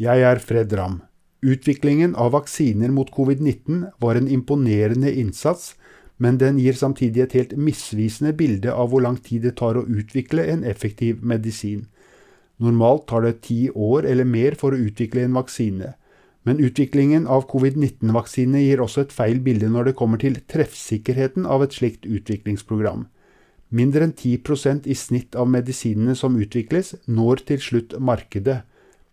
Jeg er Fred Ramm. Utviklingen av vaksiner mot covid-19 var en imponerende innsats, men den gir samtidig et helt misvisende bilde av hvor lang tid det tar å utvikle en effektiv medisin. Normalt tar det ti år eller mer for å utvikle en vaksine. Men utviklingen av covid-19-vaksine gir også et feil bilde når det kommer til treffsikkerheten av et slikt utviklingsprogram. Mindre enn 10% i snitt av medisinene som utvikles, når til slutt markedet.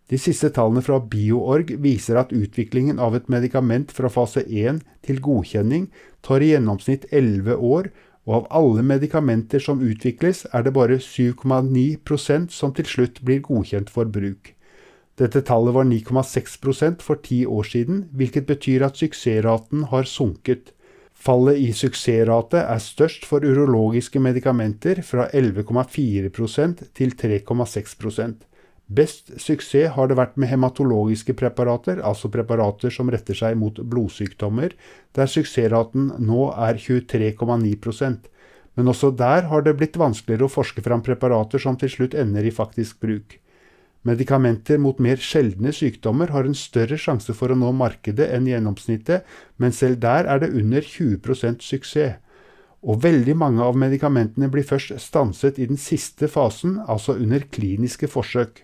De siste tallene fra BioOrg viser at utviklingen av et medikament fra fase 1 til godkjenning tar i gjennomsnitt 11 år, og av alle medikamenter som utvikles, er det bare 7,9% som til slutt blir godkjent for bruk. Dette tallet var 9,6% for ti år siden, hvilket betyr at suksessraten har sunket. Fallet i suksessrate er størst for urologiske medikamenter, fra 11,4% til 3,6 Best suksess har det vært med hematologiske preparater, altså preparater som retter seg mot blodsykdommer, der suksessraten nå er 23,9% Men også der har det blitt vanskeligere å forske fram preparater som til slutt ender i faktisk bruk. Medikamenter mot mer sjeldne sykdommer har en større sjanse for å nå markedet enn gjennomsnittet, men selv der er det under 20% suksess. Og veldig mange av medikamentene blir først stanset i den siste fasen, altså under kliniske forsøk.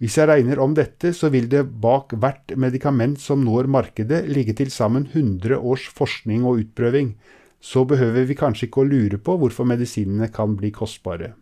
Hvis jeg regner om dette, så vil det bak hvert medikament som når markedet, ligge til sammen 100 års forskning og utprøving. Så behøver vi kanskje ikke å lure på hvorfor medisinene kan bli kostbare.